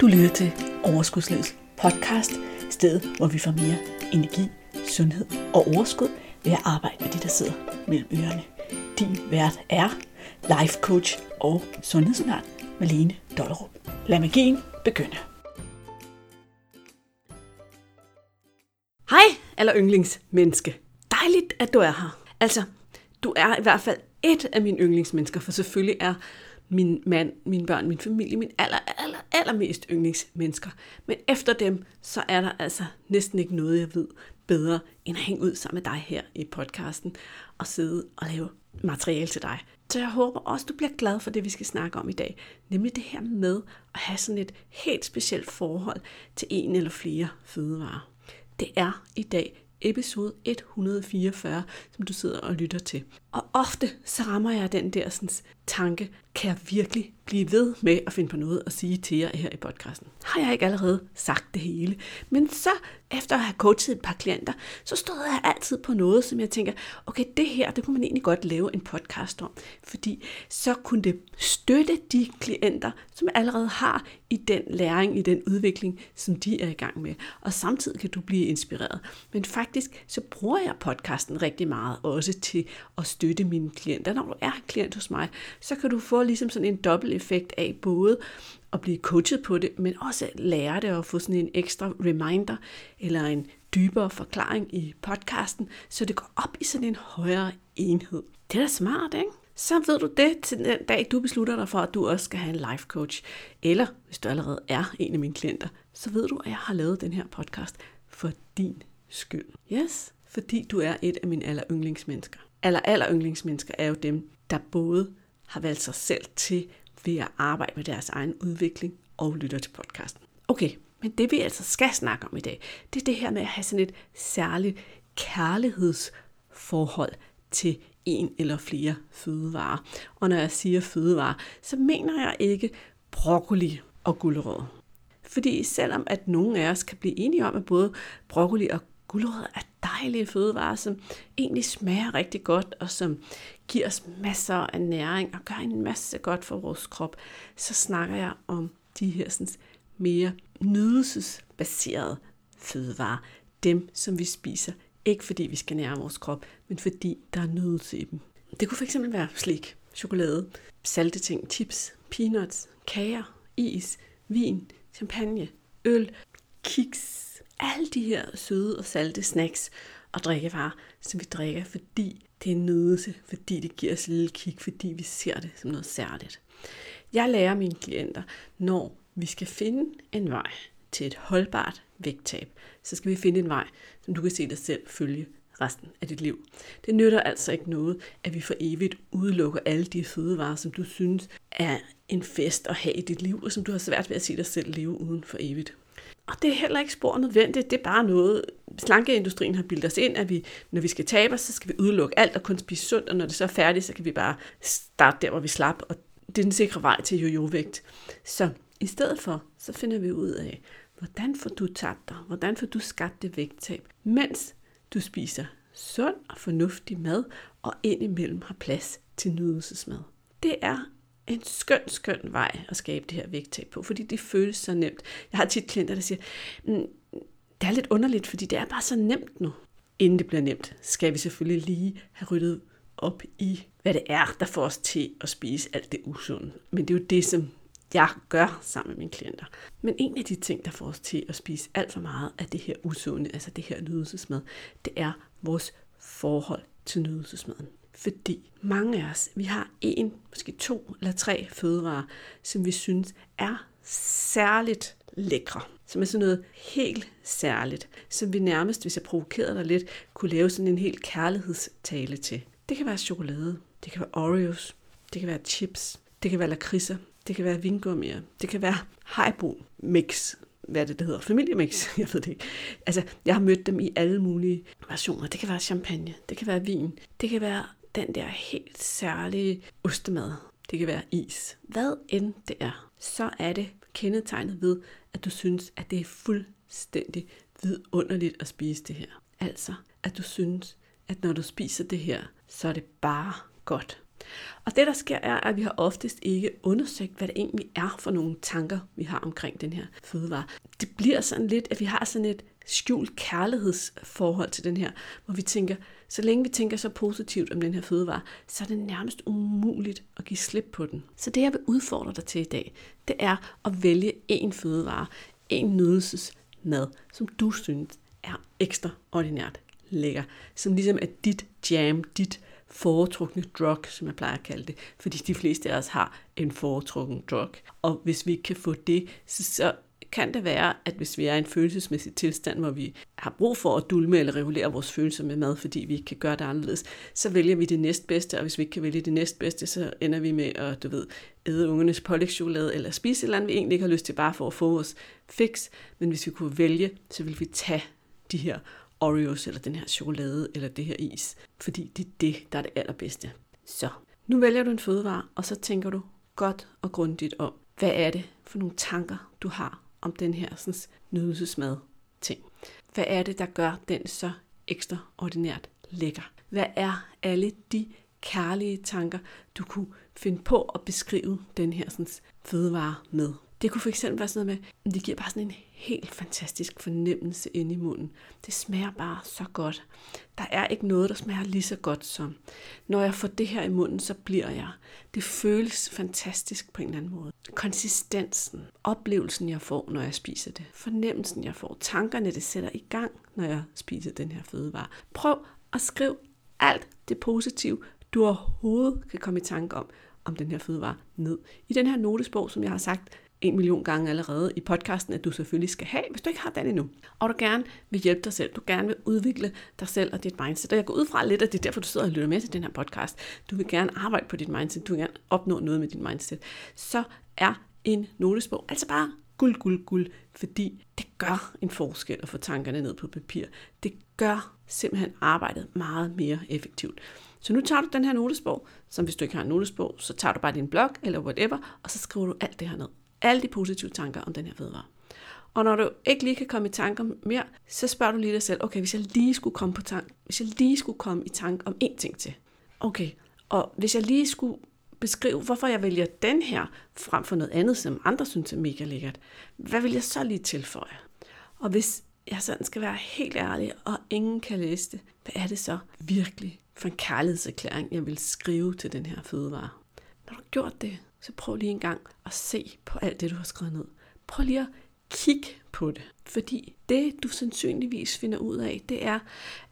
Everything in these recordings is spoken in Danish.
Du lytter til Overskudslivets podcast, stedet hvor vi får mere energi, sundhed og overskud ved at arbejde med de, der sidder mellem ørerne. Din vært er life coach og sundhedsundern Malene Dollerup. Lad magien begynde. Hej, aller yndlingsmenneske. Dejligt, at du er her. Altså, du er i hvert fald et af mine yndlingsmennesker, for selvfølgelig er min mand, mine børn, min familie, min aller, aller, allermest yndlingsmennesker. Men efter dem, så er der altså næsten ikke noget, jeg ved bedre, end at hænge ud sammen med dig her i podcasten og sidde og lave materiale til dig. Så jeg håber også, du bliver glad for det, vi skal snakke om i dag. Nemlig det her med at have sådan et helt specielt forhold til en eller flere fødevarer. Det er i dag episode 144, som du sidder og lytter til. Og ofte så rammer jeg den der sådan, tanke, kan jeg virkelig blive ved med at finde på noget at sige til jer her i podcasten? Har jeg ikke allerede sagt det hele? Men så, efter at have coachet et par klienter, så stod jeg altid på noget, som jeg tænker, okay, det her, det kunne man egentlig godt lave en podcast om. Fordi så kunne det støtte de klienter, som allerede har i den læring, i den udvikling, som de er i gang med. Og samtidig kan du blive inspireret. Men faktisk, så bruger jeg podcasten rigtig meget også til at støtte mine klienter. Når du er klient hos mig, så kan du få ligesom sådan en dobbelt effekt af både at blive coachet på det, men også lære det og få sådan en ekstra reminder eller en dybere forklaring i podcasten, så det går op i sådan en højere enhed. Det er da smart, ikke? Så ved du det til den dag, du beslutter dig for, at du også skal have en life coach. Eller hvis du allerede er en af mine klienter, så ved du, at jeg har lavet den her podcast for din skyld. Yes, fordi du er et af mine aller yndlingsmennesker. Aller, aller yndlingsmennesker er jo dem, der både har valgt sig selv til ved at arbejde med deres egen udvikling og lytter til podcasten. Okay, men det vi altså skal snakke om i dag, det er det her med at have sådan et særligt kærlighedsforhold til en eller flere fødevarer. Og når jeg siger fødevarer, så mener jeg ikke broccoli og gulerod. Fordi selvom at nogle af os kan blive enige om, at både broccoli og gulerod er dejlige fødevarer, som egentlig smager rigtig godt, og som giver os masser af næring og gør en masse godt for vores krop, så snakker jeg om de her sådan, mere nydelsesbaserede fødevarer. Dem, som vi spiser, ikke fordi vi skal nære vores krop, men fordi der er nydelse i dem. Det kunne fx være slik, chokolade, salte ting, chips, peanuts, kager, is, vin, champagne, øl, kiks, alle de her søde og salte snacks og drikkevarer, som vi drikker, fordi det er en nydelse, fordi det giver os et lille kick, fordi vi ser det som noget særligt. Jeg lærer mine klienter, når vi skal finde en vej til et holdbart vægttab, så skal vi finde en vej, som du kan se dig selv følge resten af dit liv. Det nytter altså ikke noget, at vi for evigt udelukker alle de fødevarer, som du synes er en fest at have i dit liv, og som du har svært ved at se dig selv leve uden for evigt. Og det er heller ikke spor nødvendigt, det er bare noget, slankeindustrien har bildt os ind, at vi, når vi skal tabe os, så skal vi udelukke alt og kun spise sundt, og når det så er færdigt, så kan vi bare starte der, hvor vi slap, og det er den sikre vej til jojovægt. Så i stedet for, så finder vi ud af, hvordan får du tabt dig, hvordan får du skabt det vægttab, mens du spiser sund og fornuftig mad, og indimellem har plads til nydelsesmad. Det er en skøn, skøn vej at skabe det her vægttab på, fordi det føles så nemt. Jeg har tit klienter, der siger, mm, det er lidt underligt, fordi det er bare så nemt nu. Inden det bliver nemt, skal vi selvfølgelig lige have ryddet op i, hvad det er, der får os til at spise alt det usunde. Men det er jo det, som jeg gør sammen med mine klienter. Men en af de ting, der får os til at spise alt for meget af det her usunde, altså det her nydelsesmad, det er vores forhold til nydelsesmaden. Fordi mange af os, vi har en, måske to eller tre fødevarer, som vi synes er særligt lækre. Som er sådan noget helt særligt, som vi nærmest, hvis jeg provokerede dig lidt, kunne lave sådan en helt kærlighedstale til. Det kan være chokolade, det kan være Oreos, det kan være chips, det kan være lakridser, det kan være vingummier, det kan være Haibo mix, hvad er det, det hedder? Familiemix? Jeg ved det ikke. Altså, jeg har mødt dem i alle mulige versioner. Det kan være champagne, det kan være vin, det kan være den der helt særlige ostemad. Det kan være is. Hvad end det er, så er det kendetegnet ved, at du synes, at det er fuldstændig vidunderligt at spise det her. Altså, at du synes, at når du spiser det her, så er det bare godt. Og det, der sker, er, at vi har oftest ikke undersøgt, hvad det egentlig er for nogle tanker, vi har omkring den her fødevare. Det bliver sådan lidt, at vi har sådan et skjult kærlighedsforhold til den her, hvor vi tænker, så længe vi tænker så positivt om den her fødevare, så er det nærmest umuligt at give slip på den. Så det, jeg vil udfordre dig til i dag, det er at vælge en fødevare, en nydelsesmad, som du synes er ekstraordinært lækker, som ligesom er dit jam, dit foretrukne drug, som jeg plejer at kalde det, fordi de fleste af os har en foretrukken drug. Og hvis vi ikke kan få det, så, så kan det være, at hvis vi er i en følelsesmæssig tilstand, hvor vi har brug for at dulme eller regulere vores følelser med mad, fordi vi ikke kan gøre det anderledes, så vælger vi det næstbedste, og hvis vi ikke kan vælge det næstbedste, så ender vi med at, du ved, æde ungernes pålægtschokolade eller spise et eller andet, vi egentlig ikke har lyst til bare for at få vores fix. Men hvis vi kunne vælge, så vil vi tage de her Oreos, eller den her chokolade, eller det her is. Fordi det er det, der er det allerbedste. Så, nu vælger du en fødevare, og så tænker du godt og grundigt om, hvad er det for nogle tanker, du har om den her sådan, nydelsesmad ting. Hvad er det, der gør den så ekstraordinært lækker? Hvad er alle de kærlige tanker, du kunne finde på at beskrive den her sådan, fødevare med? Det kunne fx være sådan noget med, at det giver bare sådan en helt fantastisk fornemmelse inde i munden. Det smager bare så godt. Der er ikke noget, der smager lige så godt som. Når jeg får det her i munden, så bliver jeg. Det føles fantastisk på en eller anden måde. Konsistensen, oplevelsen jeg får, når jeg spiser det. Fornemmelsen jeg får, tankerne det sætter i gang, når jeg spiser den her fødevare. Prøv at skrive alt det positive, du overhovedet kan komme i tanke om, om den her fødevare ned. I den her notesbog, som jeg har sagt, en million gange allerede i podcasten, at du selvfølgelig skal have, hvis du ikke har den endnu. Og du gerne vil hjælpe dig selv, du gerne vil udvikle dig selv og dit mindset. Og jeg går ud fra lidt, at det er derfor, du sidder og lytter med til den her podcast. Du vil gerne arbejde på dit mindset, du vil gerne opnå noget med dit mindset. Så er en notesbog altså bare guld, guld, guld, fordi det gør en forskel at få tankerne ned på papir. Det gør simpelthen arbejdet meget mere effektivt. Så nu tager du den her notesbog, som hvis du ikke har en notesbog, så tager du bare din blog eller whatever, og så skriver du alt det her ned alle de positive tanker om den her fødevare. Og når du ikke lige kan komme i tanker mere, så spørger du lige dig selv, okay, hvis jeg lige skulle komme på tank, hvis jeg lige skulle komme i tanke om én ting til. Okay, og hvis jeg lige skulle beskrive, hvorfor jeg vælger den her frem for noget andet, som andre synes er mega lækkert, hvad vil jeg så lige tilføje? Og hvis jeg sådan skal være helt ærlig, og ingen kan læse det, hvad er det så virkelig for en kærlighedserklæring, jeg vil skrive til den her fødevare? Når du har gjort det, så prøv lige en gang at se på alt det, du har skrevet ned. Prøv lige at kigge på det. Fordi det, du sandsynligvis finder ud af, det er,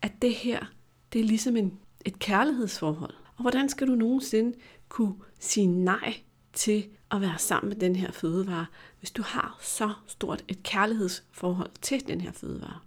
at det her, det er ligesom en, et kærlighedsforhold. Og hvordan skal du nogensinde kunne sige nej til at være sammen med den her fødevare, hvis du har så stort et kærlighedsforhold til den her fødevare?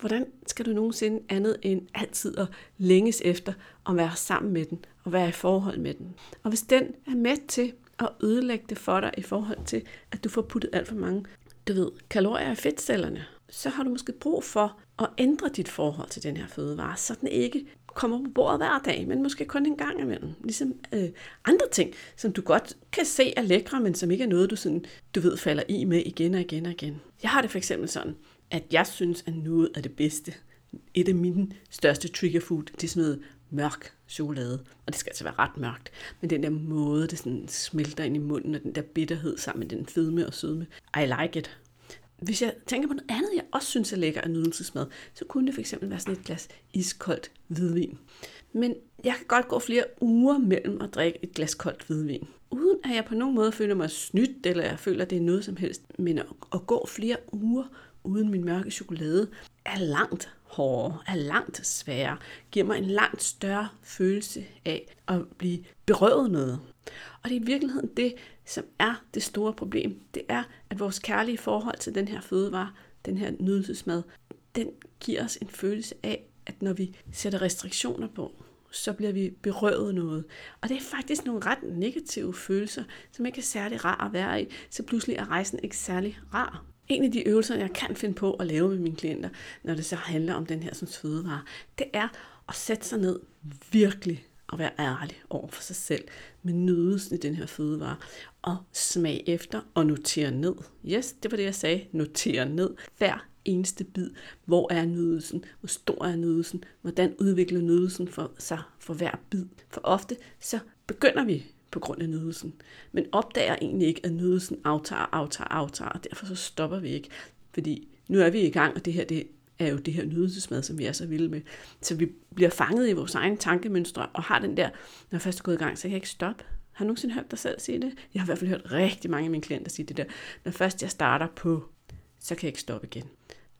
Hvordan skal du nogensinde andet end altid at længes efter at være sammen med den og være i forhold med den? Og hvis den er med til at ødelægge det for dig i forhold til, at du får puttet alt for mange, du ved, kalorier i fedtcellerne, så har du måske brug for at ændre dit forhold til den her fødevare, så den ikke kommer på bordet hver dag, men måske kun en gang imellem. Ligesom øh, andre ting, som du godt kan se er lækre, men som ikke er noget, du, sådan, du ved falder i med igen og igen og igen. Jeg har det for eksempel sådan, at jeg synes, at noget af det bedste, et af mine største trigger food, det er sådan noget mørk chokolade. Og det skal altså være ret mørkt. Men den der måde, det sådan smelter ind i munden, og den der bitterhed sammen med den fedme og sødme. I like it. Hvis jeg tænker på noget andet, jeg også synes er lækker af nydelsesmad, så kunne det fx være sådan et glas iskoldt hvidvin. Men jeg kan godt gå flere uger mellem at drikke et glas koldt hvidvin. Uden at jeg på nogen måde føler mig snydt, eller jeg føler, at det er noget som helst. Men at, at gå flere uger uden min mørke chokolade er langt hårdere, er langt sværere, giver mig en langt større følelse af at blive berøvet noget. Og det er i virkeligheden det, som er det store problem. Det er, at vores kærlige forhold til den her fødevare, den her nydelsesmad, den giver os en følelse af, at når vi sætter restriktioner på, så bliver vi berøvet noget. Og det er faktisk nogle ret negative følelser, som ikke er særlig rar at være i, så pludselig er rejsen ikke særlig rar. En af de øvelser, jeg kan finde på at lave med mine klienter, når det så handler om den her sådan, fødevare, det er at sætte sig ned virkelig og være ærlig over for sig selv med nydelsen i den her fødevare, og smag efter og notere ned. Yes, det var det, jeg sagde. Notere ned hver eneste bid. Hvor er nydelsen? Hvor stor er nydelsen? Hvordan udvikler nydelsen for sig for hver bid? For ofte så begynder vi på grund af nydelsen, men opdager egentlig ikke, at nydelsen aftager, aftager, aftager, og derfor så stopper vi ikke. Fordi nu er vi i gang, og det her det er jo det her nydelsesmad, som vi er så vilde med. Så vi bliver fanget i vores egen tankemønstre, og har den der, når jeg først er gået i gang, så kan jeg ikke stoppe. Har du nogensinde hørt dig selv sige det? Jeg har i hvert fald hørt rigtig mange af mine klienter sige det der. Når først jeg starter på, så kan jeg ikke stoppe igen.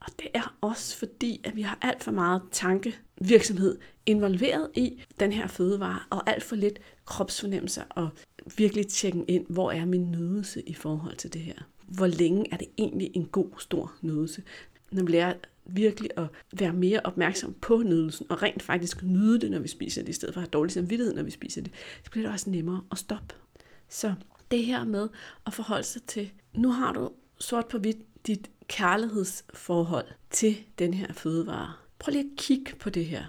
Og det er også fordi, at vi har alt for meget tankevirksomhed involveret i den her fødevare, og alt for lidt kropsfornemmelser, og virkelig tjekke ind, hvor er min nydelse i forhold til det her. Hvor længe er det egentlig en god, stor nydelse? Når vi lærer virkelig at være mere opmærksom på nydelsen, og rent faktisk nyde det, når vi spiser det, i stedet for at have dårlig samvittighed, når vi spiser det, så bliver det også nemmere at stoppe. Så det her med at forholde sig til, nu har du sort på hvidt dit kærlighedsforhold til den her fødevare. Prøv lige at kigge på det her.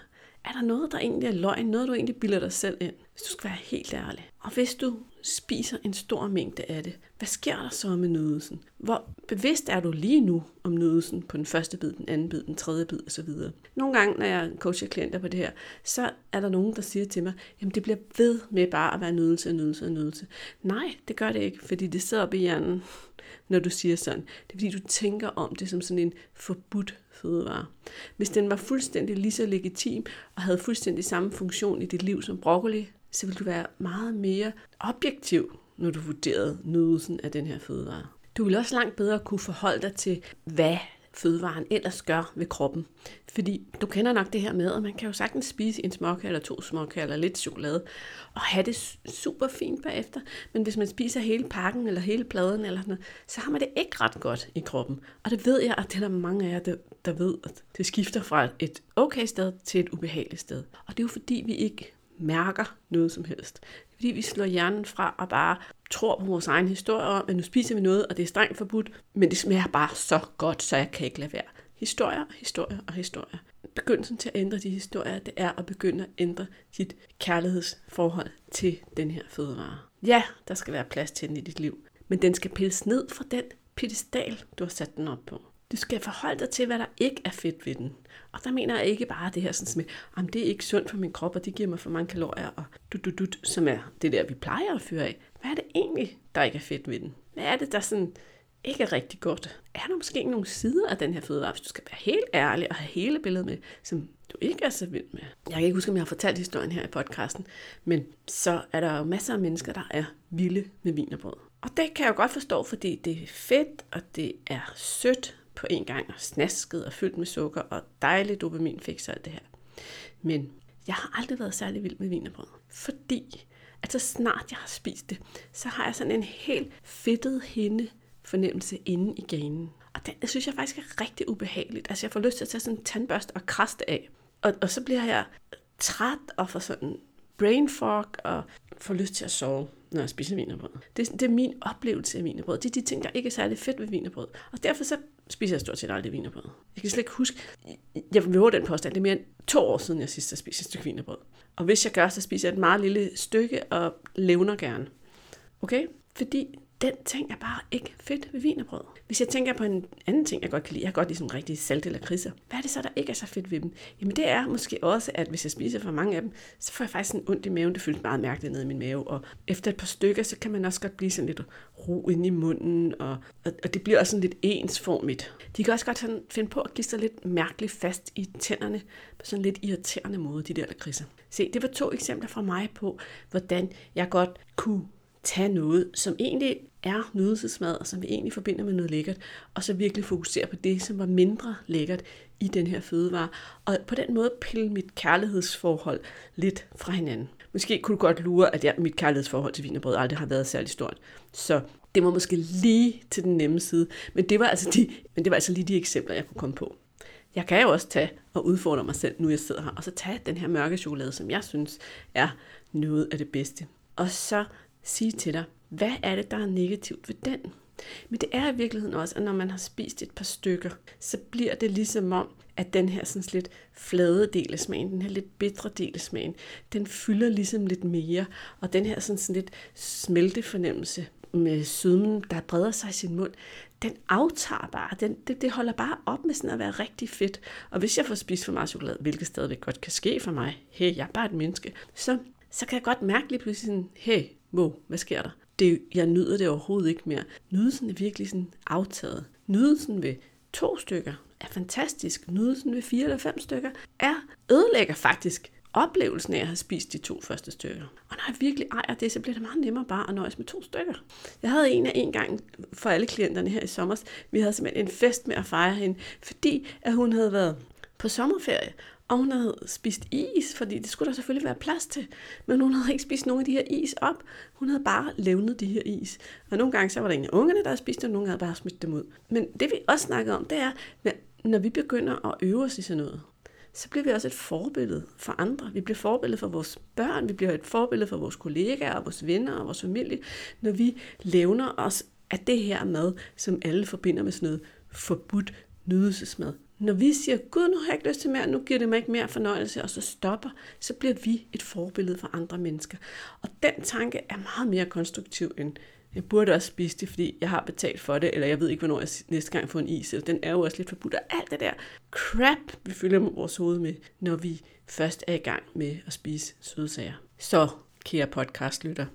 Er der noget, der egentlig er løgn? Noget, du egentlig bilder dig selv ind? Hvis du skal være helt ærlig. Og hvis du spiser en stor mængde af det, hvad sker der så med nydelsen? Hvor bevidst er du lige nu om nydelsen på den første bid, den anden bid, den tredje bid osv.? Nogle gange, når jeg coacher klienter på det her, så er der nogen, der siger til mig, jamen det bliver ved med bare at være nydelse og nydelse og nydelse. Nej, det gør det ikke, fordi det sidder op i hjernen når du siger sådan. Det er fordi, du tænker om det som sådan en forbudt fødevare. Hvis den var fuldstændig lige så legitim og havde fuldstændig samme funktion i dit liv som broccoli, så ville du være meget mere objektiv, når du vurderede nydelsen af den her fødevare. Du vil også langt bedre kunne forholde dig til, hvad fødevaren ellers gør ved kroppen. Fordi du kender nok det her med, at man kan jo sagtens spise en småkage eller to småkager eller lidt chokolade, og have det super fint bagefter. Men hvis man spiser hele pakken eller hele pladen, eller noget, så har man det ikke ret godt i kroppen. Og det ved jeg, at det er der mange af jer, der, der ved, at det skifter fra et okay sted til et ubehageligt sted. Og det er jo fordi, vi ikke mærker noget som helst. Fordi vi slår hjernen fra og bare tror på vores egen historie om, at nu spiser vi noget, og det er strengt forbudt, men det smager bare så godt, så jeg kan ikke lade være. Historier, historier og historier. Begyndelsen til at ændre de historier, det er at begynde at ændre dit kærlighedsforhold til den her fødevare. Ja, der skal være plads til den i dit liv, men den skal pilles ned fra den pedestal, du har sat den op på. Du skal forholde dig til, hvad der ikke er fedt ved den. Og der mener jeg ikke bare det her sådan med, at det er ikke sundt for min krop, og det giver mig for mange kalorier, og du, du, du, som er det der, vi plejer at føre af. Hvad er det egentlig, der ikke er fedt ved den? Hvad er det, der sådan ikke er rigtig godt? Er der måske ikke nogle sider af den her fødevare, hvis du skal være helt ærlig og have hele billedet med, som du ikke er så vild med? Jeg kan ikke huske, om jeg har fortalt historien her i podcasten, men så er der jo masser af mennesker, der er vilde med vin og brød. Og det kan jeg jo godt forstå, fordi det er fedt, og det er sødt, på en gang, og snasket og fyldt med sukker, og dejligt dopaminfix og alt det her. Men jeg har aldrig været særlig vild med vinerbrød, fordi at så snart jeg har spist det, så har jeg sådan en helt fedtet hende fornemmelse inde i ganen. Og det synes jeg faktisk er rigtig ubehageligt. Altså jeg får lyst til at tage sådan en tandbørste og kraste af. Og, og så bliver jeg træt og får sådan brain fog og får lyst til at sove når jeg spiser vinerbrød. Det, det er min oplevelse af vinerbrød. Det er de ting, der ikke er særlig fedt ved vinerbrød. Og derfor så spiser jeg stort set aldrig vinerbrød. Jeg kan slet ikke huske, jeg vil den påstand, det er mere end to år siden, jeg sidst har spist et stykke vinerbrød. Og hvis jeg gør, så spiser jeg et meget lille stykke og levner gerne. Okay? Fordi den ting er bare ikke fedt ved vinerbrød. Hvis jeg tænker på en anden ting, jeg godt kan lide, jeg kan godt lide sådan rigtig salt eller kriser. Hvad er det så, der ikke er så fedt ved dem? Jamen det er måske også, at hvis jeg spiser for mange af dem, så får jeg faktisk en ondt i maven. Det føles meget mærkeligt nede i min mave. Og efter et par stykker, så kan man også godt blive sådan lidt ro ind i munden. Og, og, og det bliver også sådan lidt ensformigt. De kan også godt sådan finde på at give sig lidt mærkeligt fast i tænderne på sådan lidt irriterende måde, de der lakridser. Se, det var to eksempler fra mig på, hvordan jeg godt kunne tage noget, som egentlig er nydelsesmad, og som vi egentlig forbinder med noget lækkert, og så virkelig fokusere på det, som var mindre lækkert i den her fødevare, og på den måde pille mit kærlighedsforhold lidt fra hinanden. Måske kunne du godt lure, at jeg, mit kærlighedsforhold til vin og brød aldrig har været særlig stort. Så det var måske lige til den nemme side, men det var altså, de, men det var altså lige de eksempler, jeg kunne komme på. Jeg kan jo også tage og udfordre mig selv, nu jeg sidder her, og så tage den her mørke chokolade, som jeg synes er noget af det bedste. Og så sige til dig, hvad er det, der er negativt ved den? Men det er i virkeligheden også, at når man har spist et par stykker, så bliver det ligesom om, at den her sådan lidt flade del af smagen, den her lidt bitre del af smagen, den fylder ligesom lidt mere, og den her sådan, sådan lidt smeltefornemmelse med sødmen, der breder sig i sin mund, den aftager bare, den, det, det holder bare op med sådan at være rigtig fedt. Og hvis jeg får spist for meget chokolade, hvilket stadigvæk godt kan ske for mig, hey, jeg er bare et menneske, så så kan jeg godt mærke lige pludselig sådan, hey, wow, hvad sker der? Det, jeg nyder det overhovedet ikke mere. Nydelsen er virkelig sådan aftaget. Nydelsen ved to stykker er fantastisk. Nydelsen ved fire eller fem stykker er ødelægger faktisk oplevelsen af at have spist de to første stykker. Og når jeg virkelig ejer det, så bliver det meget nemmere bare at nøjes med to stykker. Jeg havde en af en gang for alle klienterne her i sommer. Vi havde simpelthen en fest med at fejre hende, fordi at hun havde været på sommerferie, og hun havde spist is, fordi det skulle der selvfølgelig være plads til. Men hun havde ikke spist nogen af de her is op. Hun havde bare levnet de her is. Og nogle gange så var der en af ungerne, der havde spist det, og nogle havde bare smidt dem ud. Men det vi også snakkede om, det er, når vi begynder at øve os i sådan noget, så bliver vi også et forbillede for andre. Vi bliver forbillede for vores børn, vi bliver et forbillede for vores kollegaer, vores venner og vores familie, når vi levner os af det her mad, som alle forbinder med sådan noget forbudt nydelsesmad. Når vi siger, gud, nu har jeg ikke lyst til mere, nu giver det mig ikke mere fornøjelse, og så stopper, så bliver vi et forbillede for andre mennesker. Og den tanke er meget mere konstruktiv end, jeg burde også spise det, fordi jeg har betalt for det, eller jeg ved ikke, hvornår jeg næste gang får en is, eller den er jo også lidt forbudt, og alt det der crap, vi fylder med vores hoved med, når vi først er i gang med at spise sødsager. Så, kære podcastlytter,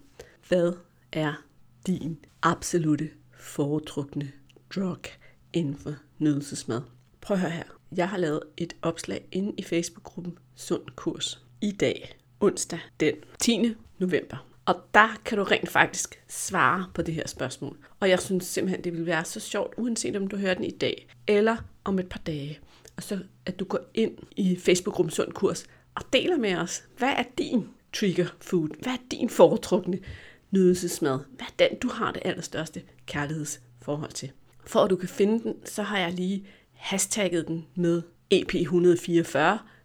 hvad er din absolute foretrukne drug inden for nydelsesmad? Prøv at høre her. Jeg har lavet et opslag inde i Facebook-gruppen Sund Kurs i dag, onsdag den 10. november. Og der kan du rent faktisk svare på det her spørgsmål. Og jeg synes simpelthen, det vil være så sjovt, uanset om du hører den i dag eller om et par dage. Og så at du går ind i Facebook-gruppen Sund Kurs og deler med os, hvad er din trigger food? Hvad er din foretrukne nydelsesmad? Hvad er den, du har det allerstørste kærlighedsforhold til? For at du kan finde den, så har jeg lige hashtagget den med EP144,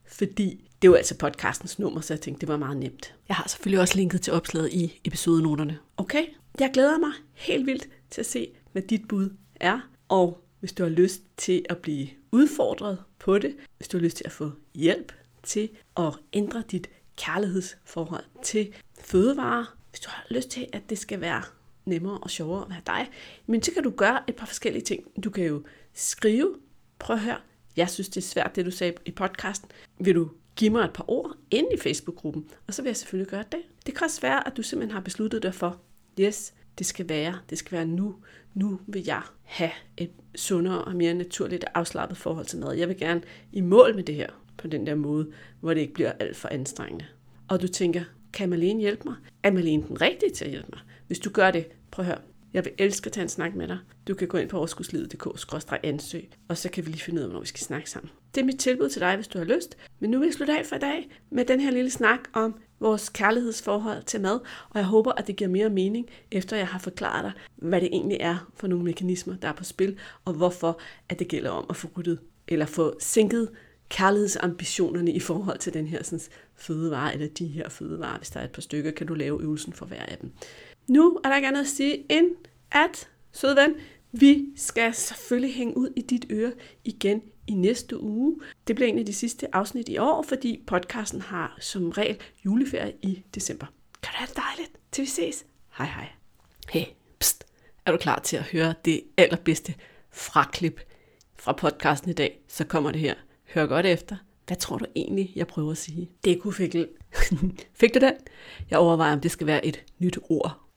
fordi det jo altså podcastens nummer, så jeg tænkte, det var meget nemt. Jeg har selvfølgelig også linket til opslaget i episodenoterne. Okay, jeg glæder mig helt vildt til at se, hvad dit bud er, og hvis du har lyst til at blive udfordret på det, hvis du har lyst til at få hjælp til at ændre dit kærlighedsforhold til fødevarer, hvis du har lyst til, at det skal være nemmere og sjovere at være dig, men så kan du gøre et par forskellige ting. Du kan jo skrive, prøv at høre, jeg synes, det er svært, det du sagde i podcasten. Vil du give mig et par ord ind i Facebook-gruppen, og så vil jeg selvfølgelig gøre det. Det kan også være, at du simpelthen har besluttet dig for, yes, det skal være, det skal være nu. Nu vil jeg have et sundere og mere naturligt og afslappet forhold til mad. Jeg vil gerne i mål med det her på den der måde, hvor det ikke bliver alt for anstrengende. Og du tænker, kan Malene hjælpe mig? Er Malene den rigtige til at hjælpe mig? Hvis du gør det, prøv at høre. Jeg vil elske at tage en snak med dig. Du kan gå ind på overskudslivet.dk-ansøg, og så kan vi lige finde ud af, hvornår vi skal snakke sammen. Det er mit tilbud til dig, hvis du har lyst. Men nu vil jeg slutte af for i dag med den her lille snak om vores kærlighedsforhold til mad, og jeg håber, at det giver mere mening, efter jeg har forklaret dig, hvad det egentlig er for nogle mekanismer, der er på spil, og hvorfor at det gælder om at få ryddet eller få sænket kærlighedsambitionerne i forhold til den her sådan, fødevare, eller de her fødevarer. Hvis der er et par stykker, kan du lave øvelsen for hver af dem. Nu er der ikke andet at sige, end at, søde ven, vi skal selvfølgelig hænge ud i dit øre igen i næste uge. Det bliver en af de sidste afsnit i år, fordi podcasten har som regel juleferie i december. Kan du have det dejligt, til vi ses. Hej hej. Hey, pst. Er du klar til at høre det allerbedste fraklip fra podcasten i dag, så kommer det her. Hør godt efter. Hvad tror du egentlig, jeg prøver at sige? Det kunne fik Fik du den? Jeg overvejer, om det skal være et nyt ord.